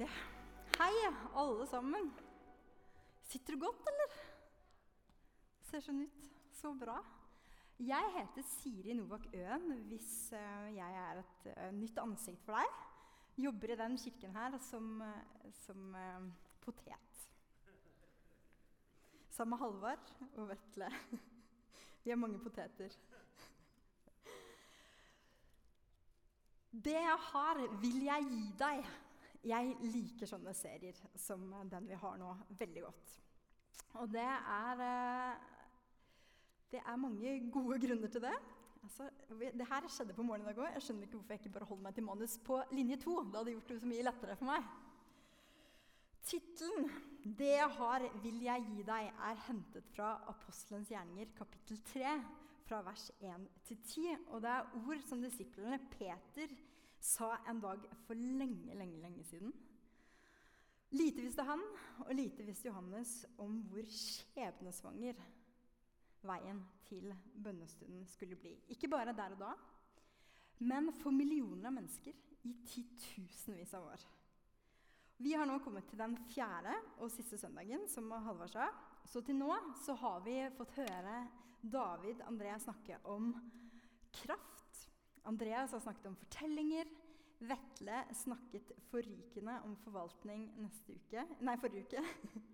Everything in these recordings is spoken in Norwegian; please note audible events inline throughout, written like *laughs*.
Nydelig. Hei, alle sammen. Sitter du godt, eller? Ser sånn ut. Så bra. Jeg heter Siri Novak Øen, hvis eh, jeg er et eh, nytt ansikt for deg. Jobber i den kirken her som, eh, som potet. Sammen med Halvard og Vetle. *laughs* Vi har mange poteter. Det jeg har, vil jeg gi deg. Jeg liker sånne serier som den vi har nå, veldig godt. Og det er eh, Det er mange gode grunner til det. Altså, det her skjedde på morgenen i dag òg. Jeg skjønner ikke hvorfor jeg ikke bare holder meg til manus på linje to. Det hadde gjort det så mye lettere for meg. Tittelen 'Det jeg har, vil jeg gi deg' er hentet fra Apostelens gjerninger, kapittel 3, fra vers 1 til 10. Og det er ord som disiplene Peter sa en dag for lenge, lenge, lenge siden. Lite visste han, og lite visste Johannes om hvor skjebnesvanger veien til bønnestunden skulle bli. Ikke bare der og da, men for millioner av mennesker i titusenvis av år. Vi har nå kommet til den fjerde og siste søndagen, som Halvard sa. Så til nå så har vi fått høre David André snakke om kraft. Andreas har snakket om fortellinger. Vetle snakket forrykende om forvaltning neste uke. Nei, forrige uke.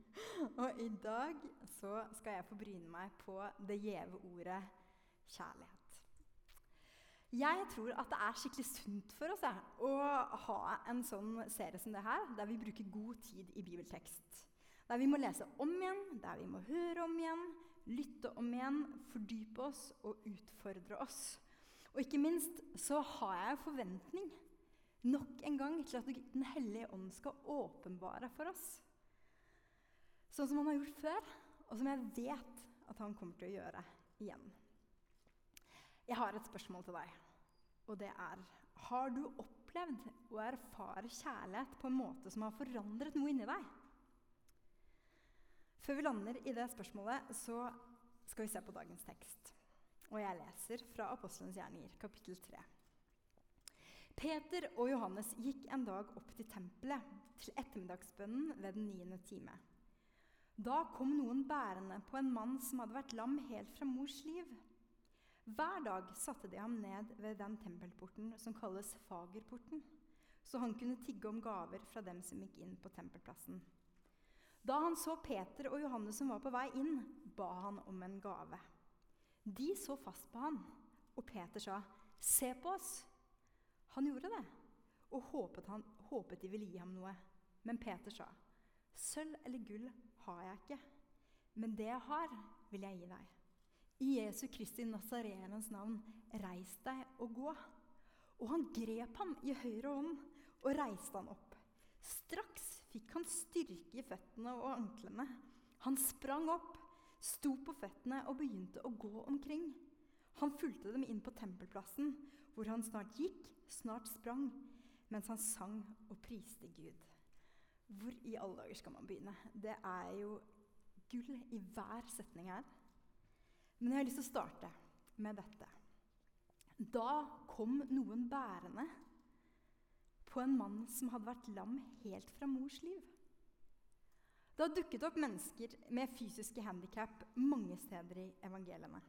*laughs* og i dag så skal jeg få bryne meg på det gjeve ordet kjærlighet. Jeg tror at det er skikkelig sunt for oss ja, å ha en sånn serie som det her, der vi bruker god tid i bibeltekst. Der vi må lese om igjen, der vi må høre om igjen, lytte om igjen, fordype oss og utfordre oss. Og ikke minst så har jeg forventning nok en gang til at Den hellige ånd skal åpenbare for oss. Sånn som han har gjort før, og som jeg vet at han kommer til å gjøre igjen. Jeg har et spørsmål til deg, og det er Har du opplevd å erfare kjærlighet på en måte som har forandret noe inni deg? Før vi lander i det spørsmålet, så skal vi se på dagens tekst. Og jeg leser fra Apostelens gjerninger, kapittel 3. Peter og Johannes gikk en dag opp til tempelet, til ettermiddagsbønnen ved den niende time. Da kom noen bærende på en mann som hadde vært lam helt fra mors liv. Hver dag satte de ham ned ved den tempelporten som kalles Fagerporten, så han kunne tigge om gaver fra dem som gikk inn på tempelplassen. Da han så Peter og Johannes som var på vei inn, ba han om en gave. De så fast på han, og Peter sa, 'Se på oss.' Han gjorde det, og håpet, han, håpet de ville gi ham noe. Men Peter sa, 'Sølv eller gull har jeg ikke, men det jeg har, vil jeg gi deg.' I Jesu Kristi Nazarenes navn, reis deg og gå. Og han grep ham i høyre hånd og reiste han opp. Straks fikk han styrke i føttene og anklene. Han sprang opp sto på føttene og begynte å gå omkring. Han fulgte dem inn på tempelplassen, hvor han snart gikk, snart sprang, mens han sang og priste Gud. Hvor i alle dager skal man begynne? Det er jo gull i hver setning her. Men jeg har lyst til å starte med dette. Da kom noen bærende på en mann som hadde vært lam helt fra mors liv. Det har dukket opp mennesker med fysiske handikap mange steder i evangeliene.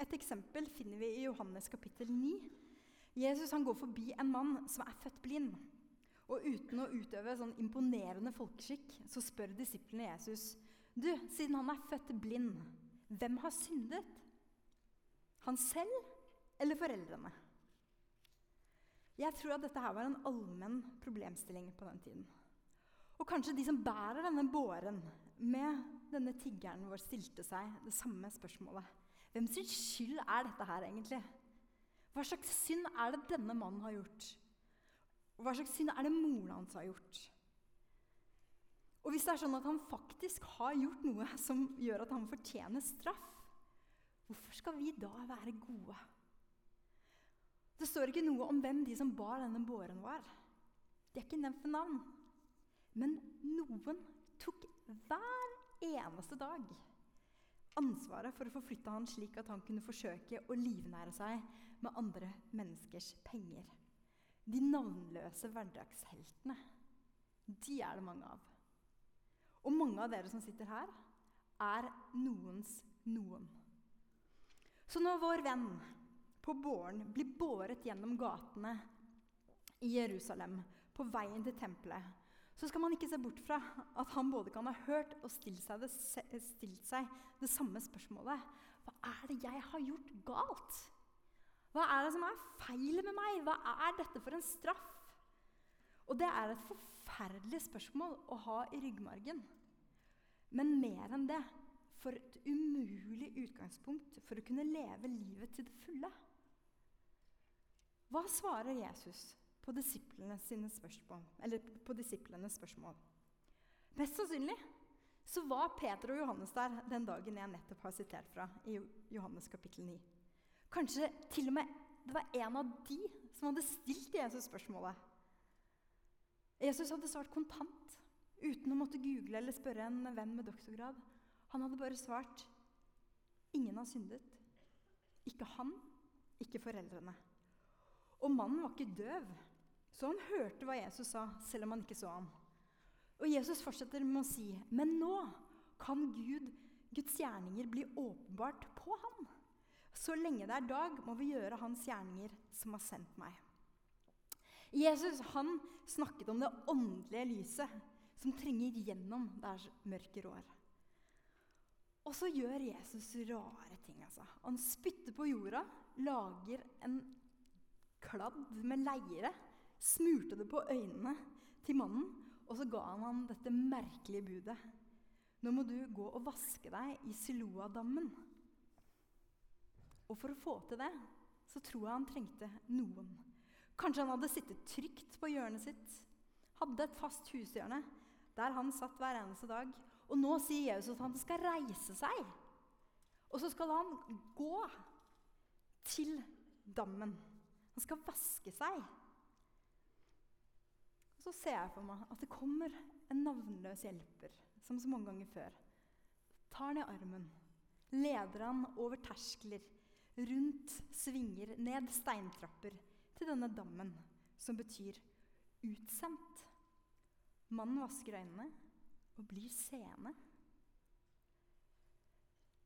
Et eksempel finner vi i Johannes kapittel 9. Jesus går forbi en mann som er født blind. Og uten å utøve sånn imponerende folkeskikk så spør disiplene Jesus du, siden han er født blind, hvem har syndet? Han selv eller foreldrene? Jeg tror at dette her var en allmenn problemstilling på den tiden. Og kanskje de som bærer denne båren med denne tiggeren vår, stilte seg det samme spørsmålet. Hvem sin skyld er dette her egentlig? Hva slags synd er det denne mannen har gjort? Og hva slags synd er det moren hans har gjort? Og hvis det er sånn at han faktisk har gjort noe som gjør at han fortjener straff, hvorfor skal vi da være gode? Det står ikke noe om hvem de som bar denne båren, var. De er ikke nevnt ved navn. Men noen tok hver eneste dag ansvaret for å forflytte han slik at han kunne forsøke å livnære seg med andre menneskers penger. De navnløse hverdagsheltene. de er det mange av. Og mange av dere som sitter her, er noens noen. Så når vår venn på båren blir båret gjennom gatene i Jerusalem på veien til tempelet, så skal man ikke se bort fra at han både kan ha hørt og stilt seg det, stilt seg det samme spørsmålet. Hva er det jeg har gjort galt? Hva er det som er feil med meg? Hva er dette for en straff? Og det er et forferdelig spørsmål å ha i ryggmargen. Men mer enn det for et umulig utgangspunkt for å kunne leve livet til det fulle. Hva svarer Jesus på disiplenes spørsmål? På disiplenes spørsmål? Mest sannsynlig så var Peter og Johannes der den dagen jeg nettopp har sitert fra i Johannes kapittel 9. Kanskje til og med det var en av de som hadde stilt Jesus spørsmålet. Jesus hadde svart kontant, uten å måtte google eller spørre en venn med doktorgrad. Han hadde bare svart ingen har syndet. Ikke han, ikke foreldrene. Og mannen var ikke døv, så han hørte hva Jesus sa, selv om han ikke så ham. Og Jesus fortsetter med å si, men nå kan Gud, Guds gjerninger bli åpenbart på ham. Så lenge det er dag, må vi gjøre hans gjerninger som har sendt meg. Jesus han snakket om det åndelige lyset som trenger gjennom der mørket rår. Og så gjør Jesus rare ting. altså. Han spytter på jorda, lager en kladd med leire, smurte det på øynene til mannen, og så ga han ham dette merkelige budet. Nå må du gå og vaske deg i Siloa-dammen. Og for å få til det så tror jeg han trengte noen. Kanskje han hadde sittet trygt på hjørnet sitt, hadde et fast hushjørne der han satt hver eneste dag. Og nå sier Jesus at han skal reise seg. Og så skal han gå til dammen. Han skal vaske seg. Og så ser jeg for meg at det kommer en navnløs hjelper, som så mange ganger før. Tar i armen, leder han over terskler, rundt svinger, ned steintrapper til denne dammen, som betyr utsendt. Mannen vasker øynene og blir seende.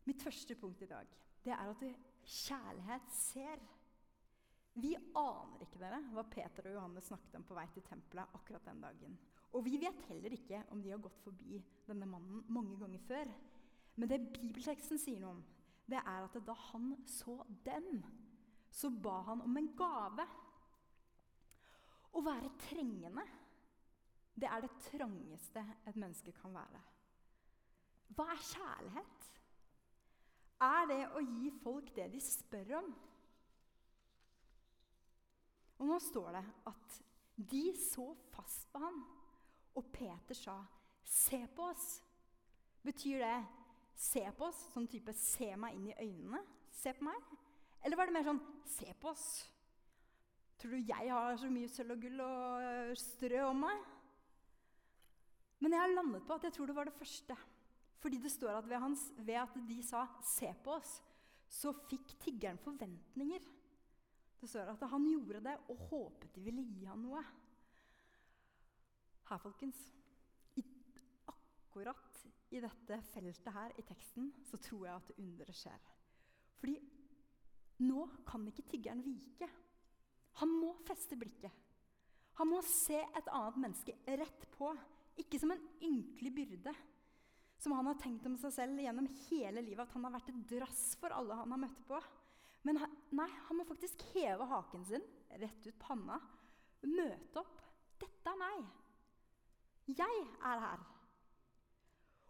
Mitt første punkt i dag det er at kjærlighet ser. Vi aner ikke dere, hva Peter og Johannes snakket om på vei til tempelet akkurat den dagen. Og vi vet heller ikke om de har gått forbi denne mannen mange ganger før. Men det bibelteksten sier noe om, det er at da han så dem, så ba han om en gave. Å være trengende, det er det trangeste et menneske kan være. Hva er kjærlighet? Er det å gi folk det de spør om? Og nå står det at de så fast på ham, og Peter sa, 'Se på oss'. Betyr det se på oss, sånn type 'se meg inn i øynene'? Se på meg? Eller var det mer sånn 'se på oss'? Tror du jeg har så mye sølv og gull og strø om meg? Men jeg har landet på at jeg tror det var det første. Fordi det står at ved, hans, ved at de sa 'se på oss', så fikk tiggeren forventninger. Det står at han gjorde det og håpet de ville gi ham noe. Her, folkens, i, akkurat i dette feltet her i teksten, så tror jeg at underet skjer. Fordi nå kan ikke tiggeren vike. Han må feste blikket. Han må se et annet menneske rett på, ikke som en ynkelig byrde. Som han har tenkt om seg selv gjennom hele livet, at han har vært et drass for alle han har møtt på. Men han, nei, han må faktisk heve haken sin, rett ut panna, møte opp. 'Dette er meg. Jeg er her.'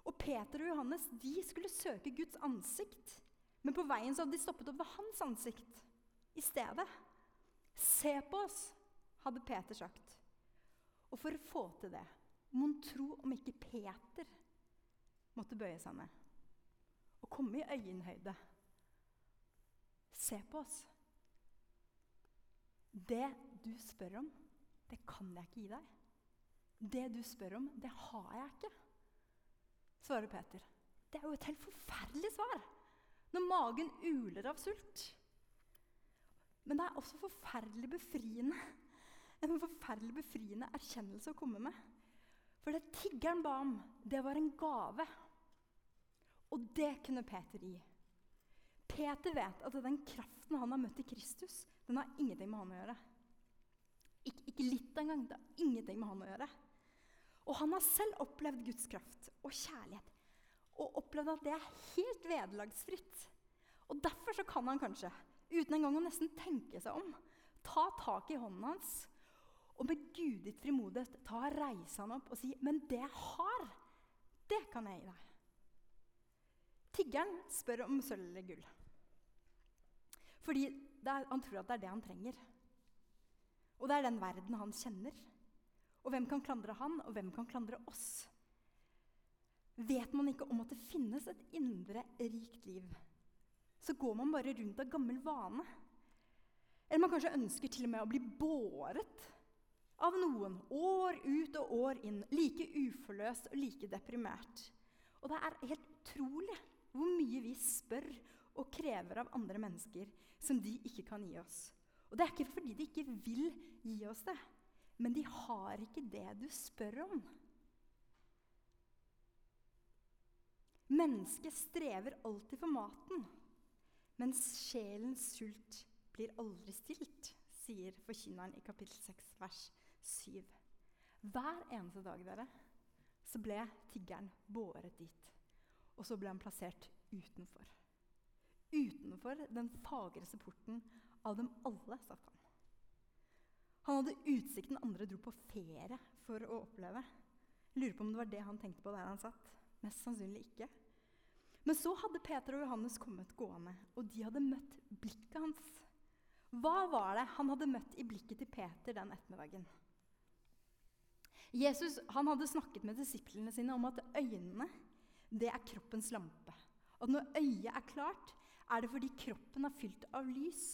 Og Peter og Johannes de skulle søke Guds ansikt. Men på veien så hadde de stoppet opp ved hans ansikt i stedet. Se på oss, hadde Peter sagt. Og for å få til det, mon tro om ikke Peter måtte bøye seg ned og komme i øyenhøyde. Se på oss. Det du spør om, det kan jeg ikke gi deg. Det du spør om, det har jeg ikke svarer Peter. Det er jo et helt forferdelig svar når magen uler av sult. Men det er også forferdelig befriende. En forferdelig befriende erkjennelse å komme med. For det tiggeren ba om, det var en gave. Og det kunne Peter gi. Peter vet at den kraften han har møtt i Kristus, den har ingenting med han å gjøre. Ik ikke litt engang. Det har ingenting med han å gjøre. Og han har selv opplevd Guds kraft og kjærlighet. Og opplevd at det er helt vederlagsfritt. Og derfor så kan han kanskje, uten engang å nesten tenke seg om, ta tak i hånden hans og med gudet frimodighet ta reise han opp og si Men det jeg har, det kan jeg gi deg. Tiggeren spør om sølv eller gull. Fordi er, han tror at det er det han trenger. Og det er den verden han kjenner. Og hvem kan klandre han, og hvem kan klandre oss? Vet man ikke om at det finnes et indre, rikt liv, så går man bare rundt av gammel vane. Eller man kanskje ønsker til og med å bli båret av noen år ut og år inn, like uforløst og like deprimert. Og det er helt utrolig hvor mye vi spør og krever av andre mennesker som de ikke kan gi oss. Og det er ikke fordi de ikke vil gi oss det, men de har ikke det du spør om. Mennesket strever alltid for maten, mens sjelens sult blir aldri stilt, sier forkynneren i kapittel 6, vers 7. Hver eneste dag dere, så ble tiggeren båret dit. Og så ble han plassert utenfor. Utenfor den fagreste porten av dem alle, satt han. Han hadde utsikten andre dro på ferie for å oppleve. Lurer på om det var det han tenkte på der han satt. Mest sannsynlig ikke. Men så hadde Peter og Johannes kommet gående, og de hadde møtt blikket hans. Hva var det han hadde møtt i blikket til Peter den ettermiddagen? Jesus han hadde snakket med disiplene sine om at øynene det er kroppens lampe. Og når øyet er klart, er det fordi kroppen er fylt av lys.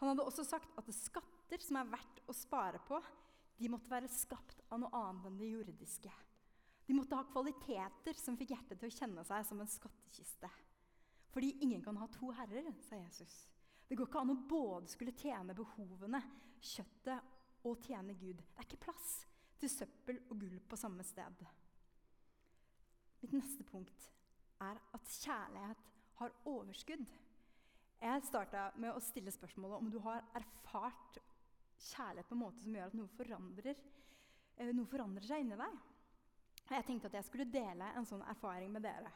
Han hadde også sagt at skatter som er verdt å spare på, de måtte være skapt av noe annet enn det jordiske. De måtte ha kvaliteter som fikk hjertet til å kjenne seg som en skattkiste. Fordi ingen kan ha to herrer, sa Jesus. Det går ikke an å både skulle tjene behovene, kjøttet, og tjene Gud. Det er ikke plass til søppel og gull på samme sted. Mitt neste punkt er at kjærlighet har overskudd. Jeg starta med å stille spørsmålet om du har erfart kjærlighet på en måte som gjør at noe forandrer, eh, noe forandrer seg inni deg. Jeg tenkte at jeg skulle dele en sånn erfaring med dere.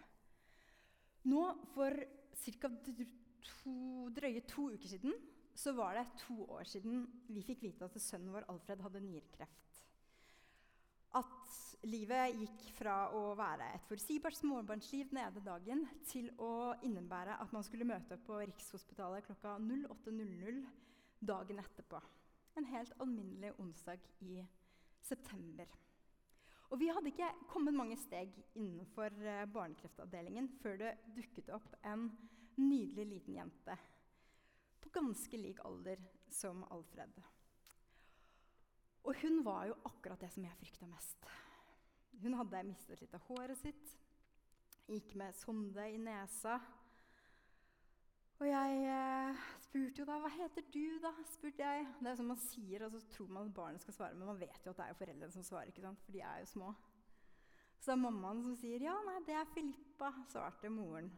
Nå, For ca. drøye to uker siden så var det to år siden vi fikk vite at sønnen vår Alfred hadde nyrekreft. At livet gikk fra å være et forutsigbart småbarnsliv den ene dagen til å innebære at man skulle møte opp på Rikshospitalet klokka 08.00 dagen etterpå. En helt alminnelig onsdag i september. Og vi hadde ikke kommet mange steg innenfor eh, barnekreftavdelingen før det dukket opp en nydelig liten jente på ganske lik alder som Alfred. Og hun var jo akkurat det som jeg frykta mest. Hun hadde mistet litt av håret sitt, gikk med sonde i nesa. Og jeg eh, spurte jo da 'Hva heter du', da? spurte jeg. Det er som man sier, og så tror man at barnet skal svare, men man vet jo at det er foreldrene som svarer, ikke sant? for de er jo små. Så det er mammaen som sier 'Ja, nei, det er Filippa', svarte moren.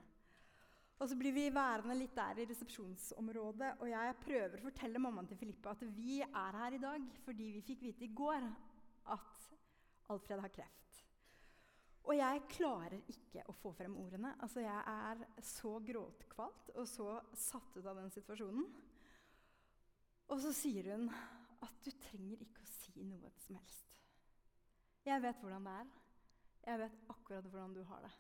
Og så blir vi værende litt der i resepsjonsområdet, og jeg prøver å fortelle mammaen til Filippa at vi er her i dag fordi vi fikk vite i går at Alfred har kreft. Og jeg klarer ikke å få frem ordene. Altså, jeg er så gråtkvalt og så satt ut av den situasjonen. Og så sier hun at du trenger ikke å si noe som helst. Jeg vet hvordan det er. Jeg vet akkurat hvordan du har det.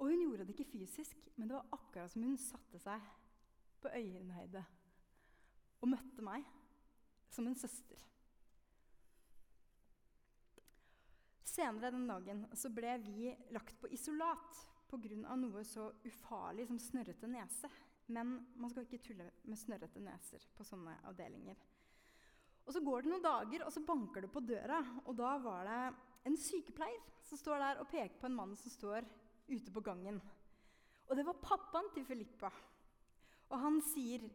Og hun gjorde det ikke fysisk, men det var akkurat som hun satte seg på øyenhøyde og møtte meg som en søster. Senere den dagen så ble vi lagt på isolat pga. noe så ufarlig som snørrete nese. Men man skal ikke tulle med snørrete neser på sånne avdelinger. Og Så går det noen dager, og så banker det på døra. Og da var det en sykepleier som står der og peker på en mann som står ute på gangen. Og det var pappaen til Filippa. Og han sier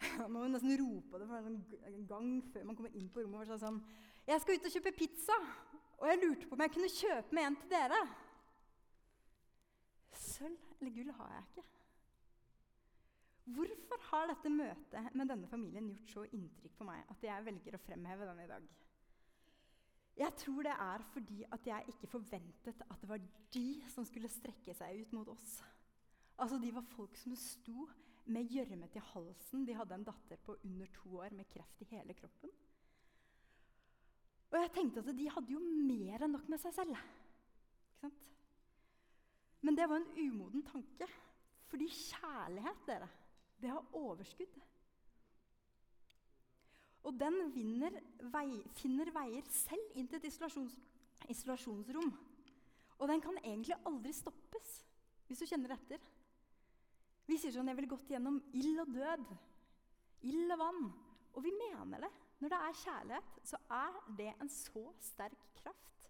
*laughs* Man må nesten rope det for en gang før man kommer inn på rommet. Og sånn, Jeg skal ut og kjøpe pizza, og jeg lurte på om jeg kunne kjøpe med en til dere. Sølv eller gull har jeg ikke. Hvorfor har dette møtet med denne familien gjort så inntrykk på meg at jeg velger å fremheve den i dag? Jeg tror det er fordi at jeg ikke forventet at det var de som skulle strekke seg ut mot oss. Altså, De var folk som sto med gjørme til halsen. De hadde en datter på under to år med kreft i hele kroppen. Og jeg tenkte at de hadde jo mer enn nok med seg selv. Ikke sant? Men det var en umoden tanke. Fordi kjærlighet, dere, det har overskudd. Og den vei, finner veier selv inn til et isolasjons, isolasjonsrom. Og den kan egentlig aldri stoppes, hvis du kjenner etter. Vi sier sånn 'Jeg ville gått gjennom ild og død', ild og vann. Og vi mener det. Når det er kjærlighet, så er det en så sterk kraft.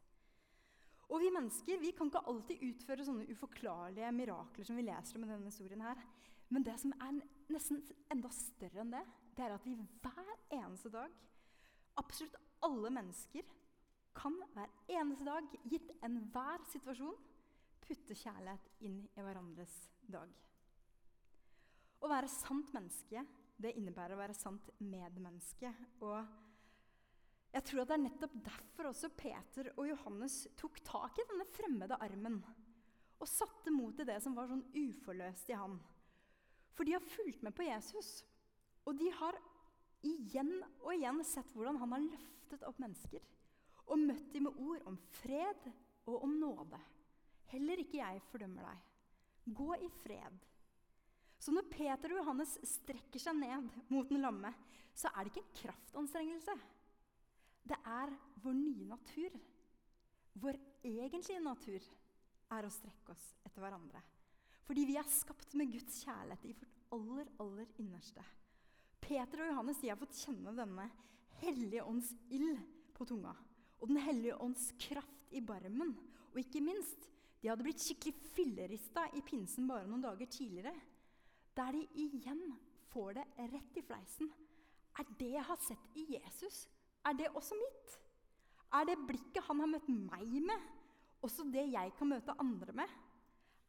Og vi mennesker vi kan ikke alltid utføre sånne uforklarlige mirakler som vi leser om i denne historien. her. Men det som er nesten enda større enn det, det er at vi hver eneste dag, absolutt alle mennesker, kan hver eneste dag, gitt enhver situasjon, putte kjærlighet inn i hverandres dag. Å være sant menneske det innebærer å være sant medmenneske. Og jeg tror at det er nettopp derfor også Peter og Johannes tok tak i denne fremmede armen og satte mot i det som var sånn uforløst i han. For de har fulgt med på Jesus, og de har igjen og igjen sett hvordan han har løftet opp mennesker og møtt dem med ord om fred og om nåde. Heller ikke jeg fordømmer deg. Gå i fred. Så når Peter og Johannes strekker seg ned mot den lamme, så er det ikke en kraftanstrengelse. Det er vår nye natur. Vår egentlige natur er å strekke oss etter hverandre. Fordi vi er skapt med Guds kjærlighet i vårt aller, aller innerste. Peter og Johannes de har fått kjenne denne hellige ånds ild på tunga. Og Den hellige ånds kraft i barmen. Og ikke minst, de hadde blitt skikkelig fillerista i pinsen bare noen dager tidligere der de igjen får det rett i fleisen. Er det jeg har sett i Jesus, er det også mitt? Er det blikket han har møtt meg med, også det jeg kan møte andre med?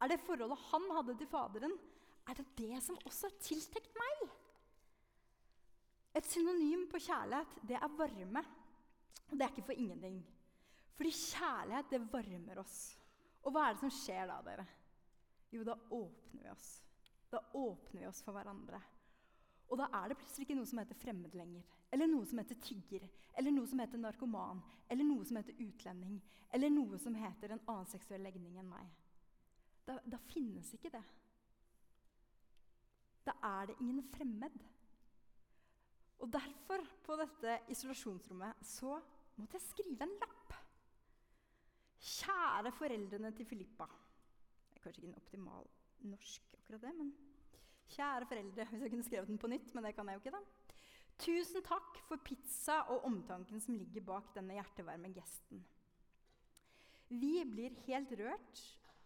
Er det forholdet han hadde til Faderen, er det det som også er tiltenkt meg? Et synonym på kjærlighet, det er varme. Og det er ikke for ingenting. Fordi kjærlighet, det varmer oss. Og hva er det som skjer da, dere? Jo, da åpner vi oss. Da åpner vi oss for hverandre. Og da er det plutselig ikke noe som heter fremmed lenger. Eller noe som heter tigger. Eller noe som heter narkoman. Eller noe som heter utlending. Eller noe som heter en annen seksuell legning enn meg. Da, da finnes ikke det. Da er det ingen fremmed. Og derfor, på dette isolasjonsrommet, så måtte jeg skrive en lapp. Kjære foreldrene til Filippa. Det er kanskje ikke en optimal norsk, akkurat det, men kjære foreldre Hvis jeg kunne skrevet den på nytt, men det kan jeg jo ikke, da. Tusen takk for pizza og omtanken som ligger bak denne hjertevarme gesten. Vi blir helt rørt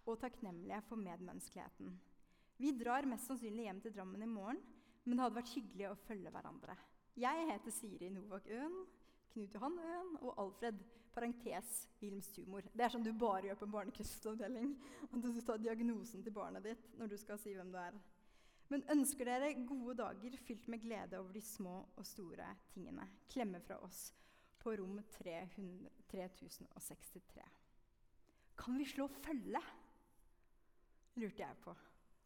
og takknemlige for medmenneskeligheten. Vi drar mest sannsynlig hjem til Drammen i morgen, men det hadde vært hyggelig å følge hverandre. Jeg heter Siri Novak Øen, Knut Johan Øen og Alfred parentes Wilms tumor. Det er sånn du bare gjør på en barnekreftavdeling. At du tar diagnosen til barnet ditt når du skal si hvem du er. Men ønsker dere gode dager fylt med glede over de små og store tingene. Klemme fra oss på rom 300, 3063. Kan vi slå følge? lurte jeg på.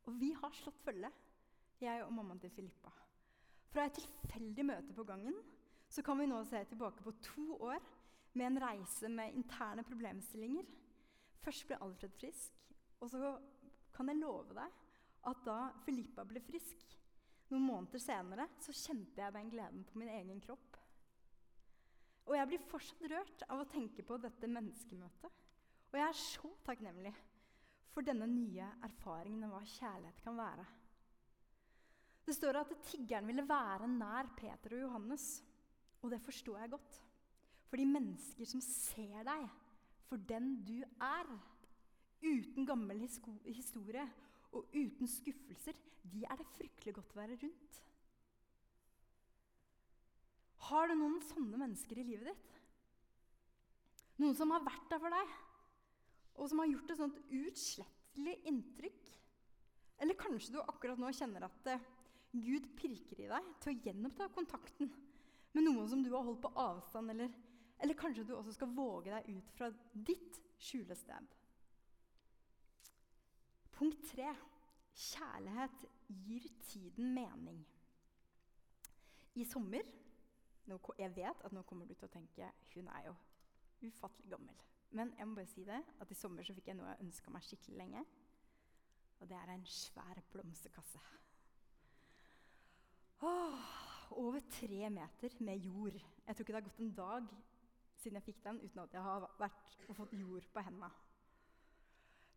Og vi har slått følge, jeg og mammaen til Filippa. Fra et tilfeldig møte på gangen så kan vi nå se tilbake på to år med en reise med interne problemstillinger. Først ble Alfred frisk, og så kan jeg love deg at da Filippa ble frisk, noen måneder senere, så kjente jeg den gleden på min egen kropp. Og jeg blir fortsatt rørt av å tenke på dette menneskemøtet. Og jeg er så takknemlig for denne nye erfaringen av hva kjærlighet kan være. Det står at tiggeren ville være nær Peter og Johannes, og det forstår jeg godt. Fordi mennesker som ser deg for den du er, uten gammel historie og uten skuffelser, de er det fryktelig godt å være rundt. Har du noen sånne mennesker i livet ditt? Noen som har vært der for deg, og som har gjort et sånt utslettelig inntrykk. Eller kanskje du akkurat nå kjenner at eh, Gud pirker i deg til å gjenoppta kontakten med noen som du har holdt på avstand, eller, eller kanskje du også skal våge deg ut fra ditt skjulested. Punkt tre kjærlighet gir tiden mening. I sommer Jeg vet at nå kommer du til å tenke hun er jo ufattelig gammel. Men jeg må bare si det, at i sommer så fikk jeg noe jeg ønska meg skikkelig lenge. Og det er en svær blomsterkasse. Åh, over tre meter med jord. Jeg tror ikke det har gått en dag siden jeg fikk den uten at jeg har vært og fått jord på hendene.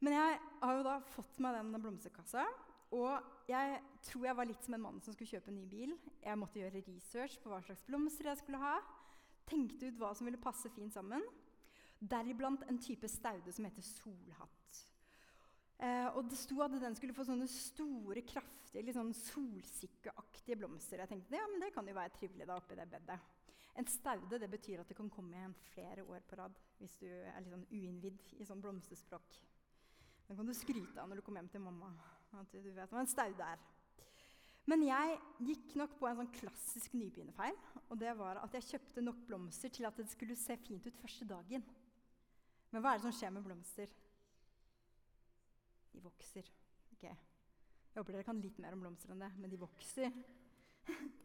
Men jeg har jo da fått meg den blomsterkassa. Og jeg tror jeg var litt som en mann som skulle kjøpe en ny bil. Jeg måtte gjøre research på hva slags blomster jeg skulle ha. Tenkte ut hva som ville passe fint sammen. Deriblant en type staude som heter solhatt. Eh, og det sto at den skulle få sånne store, kraftige, litt sånn solsikkeaktige blomster. Jeg tenkte ja, men det kan jo være trivelig da oppi det bedet. En staude det betyr at det kan komme igjen flere år på rad hvis du er litt sånn uinnvidd i sånn blomsterspråk. Den kan du skryte av når du kommer hjem til mamma. at du vet hva en staude er. Men jeg gikk nok på en sånn klassisk nybegynnerfeil. Og det var at jeg kjøpte nok blomster til at det skulle se fint ut første dagen. Men hva er det som skjer med blomster? De vokser. Okay. Jeg håper dere kan litt mer om blomster enn det, men de vokser. *laughs*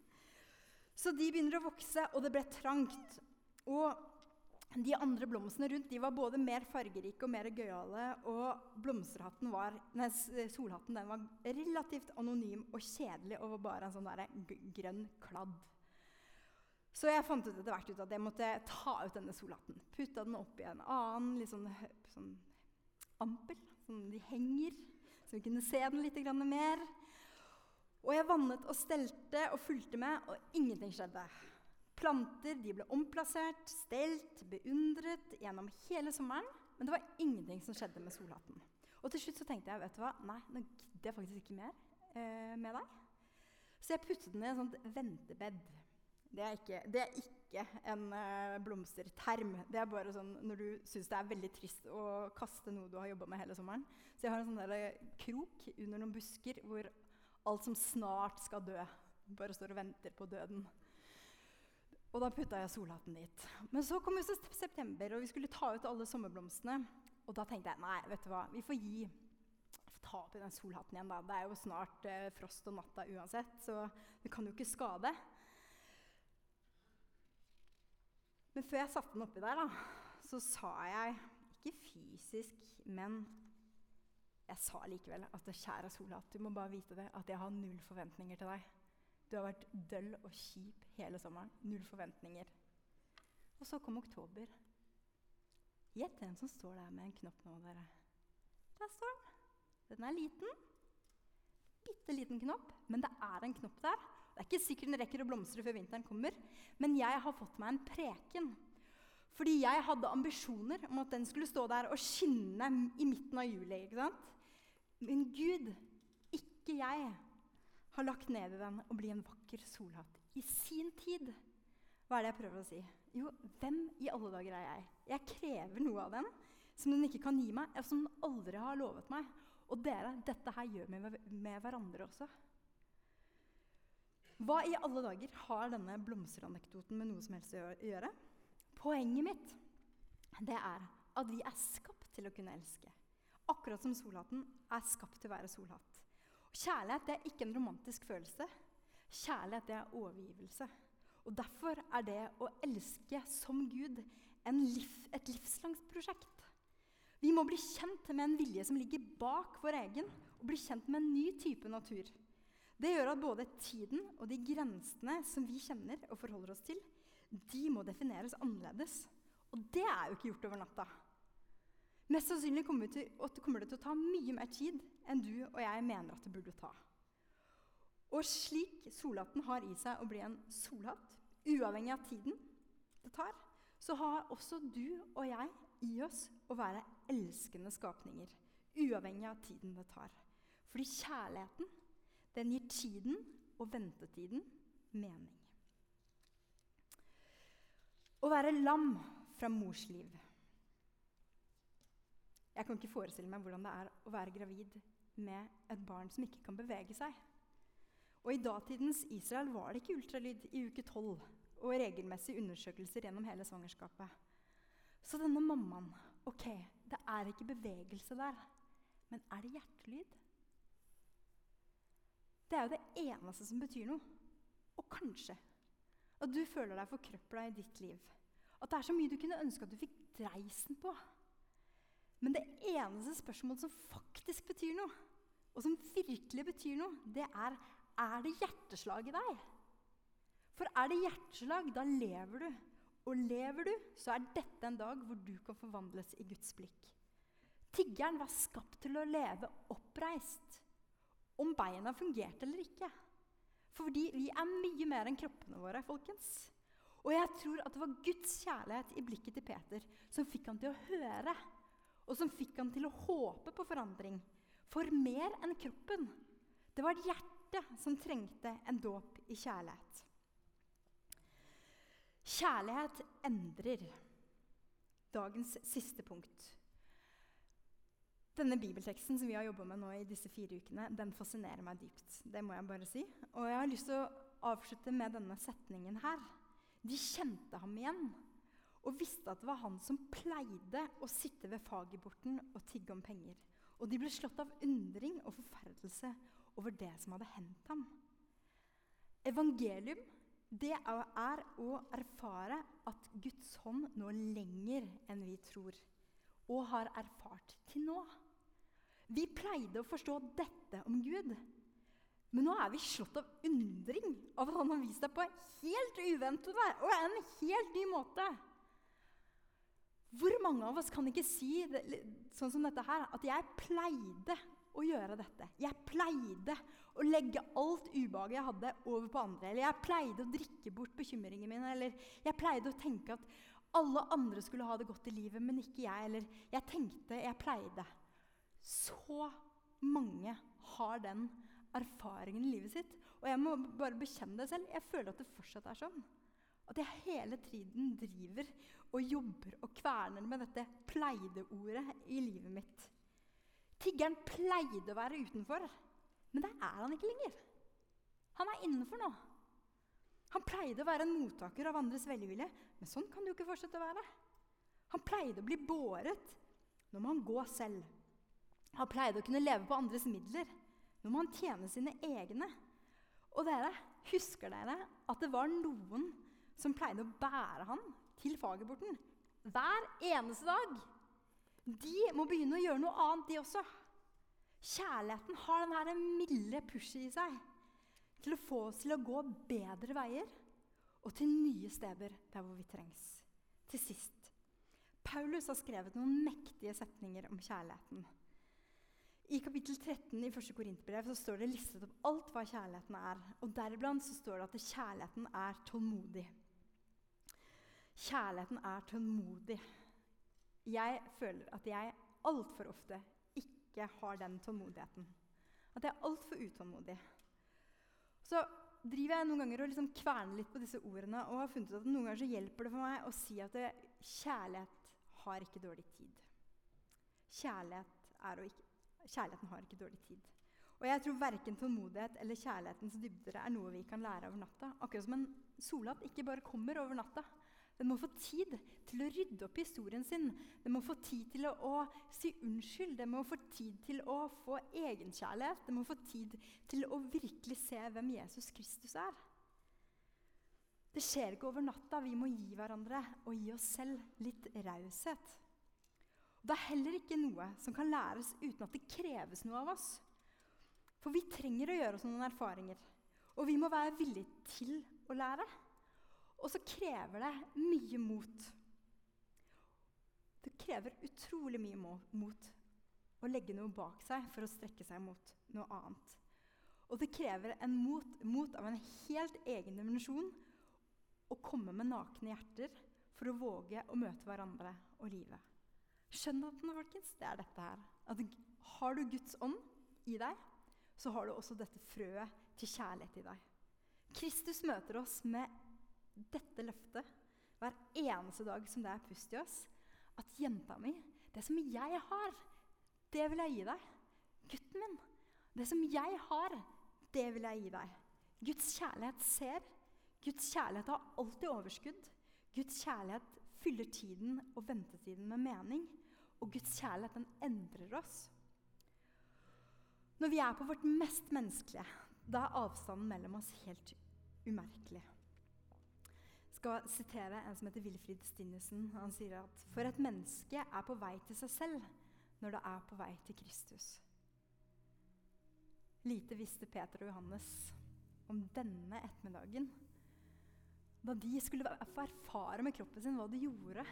Så de begynner å vokse, og det ble trangt. Og de andre blomstene rundt de var både mer fargerike og mer gøyale. Og var, nei, solhatten var relativt anonym og kjedelig og var bare en sånn grønn kladd. Så jeg fant ut etter hvert ut at jeg måtte ta ut denne solhatten. Putta den oppi en annen litt sånn, sånn ampel, sånn de henger, så vi kunne se den litt mer. Og jeg vannet og stelte og fulgte med, og ingenting skjedde. Planter de ble omplassert, stelt, beundret gjennom hele sommeren. Men det var ingenting som skjedde med solhatten. Og til slutt så tenkte jeg vet du hva, nei, nå gidder jeg faktisk ikke mer eh, med deg. Så jeg puttet den i et sånt ventebed. Det er ikke, det er ikke en eh, blomsterterm. Det er bare sånn når du syns det er veldig trist å kaste noe du har jobba med hele sommeren. Så jeg har en sånn eh, krok under noen busker hvor alt som snart skal dø, bare står og venter på døden. Og da putta jeg solhatten dit. Men så kom jo september, og vi skulle ta ut alle sommerblomstene. Og da tenkte jeg nei, vet du hva, vi får gi ta i den solhatten igjen. da. Det er jo snart eh, frost og natta uansett, så det kan jo ikke skade. Men før jeg satte den oppi der, da, så sa jeg ikke fysisk, men jeg sa likevel at kjære Solat, du må bare vite det, at jeg har null forventninger til deg. Du har vært døll og kjip hele sommeren. Null forventninger. Og så kom oktober. Gjett hvem som står der med en knopp nå, dere. Der står den. Den er liten. Bitte liten knopp, men det er en knopp der. Det er ikke sikkert den rekker å blomstre før vinteren kommer, men jeg har fått meg en preken. Fordi jeg hadde ambisjoner om at den skulle stå der og skinne i midten av juli. ikke sant? Men Gud, ikke jeg, har lagt den og blitt en vakker solhatt i sin tid. Hva er det jeg prøver å si? Jo, hvem i alle dager er jeg? Jeg krever noe av den som den ikke kan gi meg, og som den aldri har lovet meg. Og dere, dette her gjør vi med, med hverandre også. Hva i alle dager har denne blomsteranekdoten med noe som helst å gjøre? Poenget mitt det er at vi er skapt til å kunne elske. Akkurat som solhatten er skapt til å være solhatt. Kjærlighet er ikke en romantisk følelse. Kjærlighet er overgivelse. Og Derfor er det å elske som Gud liv, et livslangt prosjekt. Vi må bli kjent med en vilje som ligger bak vår egen, og bli kjent med en ny type natur. Det gjør at både tiden og de grensene som vi kjenner og forholder oss til, de må defineres annerledes. Og det er jo ikke gjort over natta. Mest sannsynlig kommer, til, kommer det til å ta mye mer tid enn du og jeg mener at det burde ta. Og slik solhatten har i seg å bli en solhatt, uavhengig av tiden det tar, så har også du og jeg i oss å være elskende skapninger, uavhengig av tiden det tar. Fordi kjærligheten, den gir tiden og ventetiden mening. Å være lam fra mors liv Jeg kan ikke forestille meg hvordan det er å være gravid med et barn som ikke kan bevege seg. Og I datidens Israel var det ikke ultralyd i uke 12 og regelmessige undersøkelser gjennom hele svangerskapet. Så denne mammaen Ok, det er ikke bevegelse der, men er det hjertelyd? Det er jo det eneste som betyr noe. Og kanskje at du føler deg forkrøpla i ditt liv. At det er så mye du kunne ønske at du fikk dreisen på. Men det eneste spørsmålet som faktisk betyr noe, og som virkelig betyr noe, det er er det hjerteslag i deg. For er det hjerteslag, da lever du. Og lever du, så er dette en dag hvor du kan forvandles i Guds blikk. Tiggeren var skapt til å leve oppreist. Om beina fungerte eller ikke. Fordi vi er mye mer enn kroppene våre, folkens. Og jeg tror at det var Guds kjærlighet i blikket til Peter som fikk han til å høre og som fikk han til å håpe på forandring. For mer enn kroppen. Det var hjertet som trengte en dåp i kjærlighet. Kjærlighet endrer. Dagens siste punkt. Denne bibelteksten som vi har jobba med nå i disse fire ukene, den fascinerer meg dypt. Det må jeg bare si. Og jeg har lyst til å avslutte med denne setningen her. De kjente ham igjen og visste at det var han som pleide å sitte ved fagerborten og tigge om penger. Og de ble slått av undring og forferdelse over det som hadde hendt ham. Evangelium det er å erfare at Guds hånd når lenger enn vi tror, og har erfart til nå. Vi pleide å forstå dette om Gud, men nå er vi slått av undring av at han har vist deg på helt uventede og en helt ny måte. Hvor mange av oss kan ikke si sånn som dette her, at 'jeg pleide å gjøre dette'? 'Jeg pleide å legge alt ubehaget jeg hadde, over på andre'. Eller 'jeg pleide å drikke bort bekymringene mine'. Eller 'jeg pleide å tenke at alle andre skulle ha det godt i livet, men ikke jeg'. Eller 'jeg tenkte, jeg pleide'. Så mange har den erfaringen i livet sitt. Og jeg må bare bekjenne det selv. Jeg føler at det fortsatt er sånn. At jeg hele tiden driver og jobber og kverner med dette pleide-ordet i livet mitt. Tiggeren pleide å være utenfor, men det er han ikke lenger. Han er innenfor nå. Han pleide å være en mottaker av andres velvilje, men sånn kan det jo ikke fortsette å være. Han pleide å bli båret. Nå må han gå selv. Han pleide å kunne leve på andres midler. Nå må han tjene sine egne. Og dere, husker dere at det var noen som pleide å bære han til fagerborten hver eneste dag. De må begynne å gjøre noe annet, de også. Kjærligheten har denne milde pushet i seg til å få oss til å gå bedre veier og til nye steder der hvor vi trengs. Til sist Paulus har skrevet noen mektige setninger om kjærligheten. I kapittel 13 i 1. Korinterbrev står det listet opp alt hva kjærligheten er. Og Deriblant står det at kjærligheten er tålmodig. Kjærligheten er tålmodig. Jeg føler at jeg altfor ofte ikke har den tålmodigheten. At jeg er altfor utålmodig. Så driver jeg noen ganger og liksom kverner litt på disse ordene og har funnet ut at noen ganger så hjelper det for meg å si at det, kjærlighet har ikke dårlig tid. Kjærlighet ikke, kjærligheten har ikke dårlig tid. Og jeg tror verken tålmodighet eller kjærlighetens dybder er noe vi kan lære over natta. Akkurat som en solhatt ikke bare kommer over natta. Den må få tid til å rydde opp i historien sin. Den må få tid til å, å si unnskyld. Den må få tid til å få egenkjærlighet. Den må få tid til å virkelig se hvem Jesus Kristus er. Det skjer ikke over natta. Vi må gi hverandre og gi oss selv litt raushet. Det er heller ikke noe som kan læres uten at det kreves noe av oss. For vi trenger å gjøre oss noen erfaringer. Og vi må være villige til å lære. Og så krever det mye mot. Det krever utrolig mye mot å legge noe bak seg for å strekke seg mot noe annet. Og det krever en mot, mot av en helt egen dimensjon å komme med nakne hjerter for å våge å møte hverandre og livet. Skjønn at folkens, det er dette her. At har du Guds ånd i deg, så har du også dette frøet til kjærlighet i deg. Kristus møter oss med dette løftet hver eneste dag som det er pust i oss, at jenta mi Det som jeg har, det vil jeg gi deg. Gutten min, det som jeg har, det vil jeg gi deg. Guds kjærlighet ser. Guds kjærlighet har alltid overskudd. Guds kjærlighet fyller tiden og ventetiden med mening. Og Guds kjærlighet den endrer oss. Når vi er på vårt mest menneskelige, da er avstanden mellom oss helt umerkelig. Skal sitere en som heter Wilfrid Stinnesen. Han sier at for et menneske er på vei til seg selv når det er på vei til Kristus. Lite visste Peter og Johannes om denne ettermiddagen. Da de skulle få erfare med kroppen sin hva de gjorde,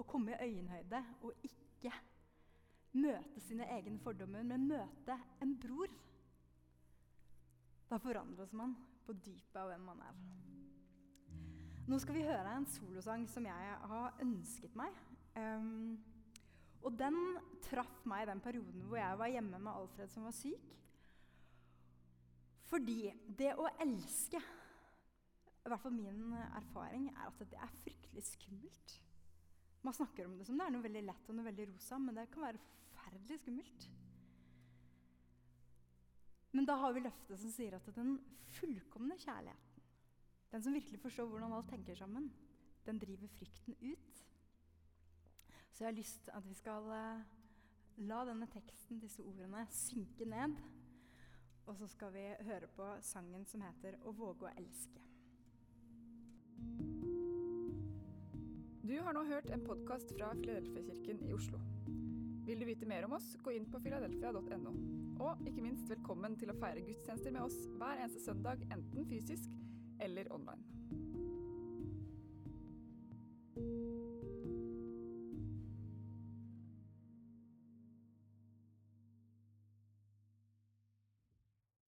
å komme i øyenhøyde og ikke møte sine egne fordommer, men møte en bror. Da forandres man på dypet av hvem man er. Nå skal vi høre en solosang som jeg har ønsket meg. Um, og den traff meg i den perioden hvor jeg var hjemme med Alfred som var syk. Fordi det å elske, i hvert fall min erfaring, er at det er fryktelig skummelt. Man snakker om det som det er noe veldig lett og noe veldig rosa, men det kan være forferdelig skummelt. Men da har vi løftet som sier at den fullkomne kjærligheten, den som virkelig forstår hvordan alt tenker sammen, den driver frykten ut. Så jeg har lyst til at vi skal uh, la denne teksten, disse ordene, synke ned. Og så skal vi høre på sangen som heter 'Å våge å elske'. Du har nå hørt en podkast fra Filadelfia-kirken i Oslo. Vil du vite mer om oss, gå inn på filadelfia.no. Og ikke minst velkommen til å feire gudstjenester med oss hver eneste søndag, enten fysisk eller online.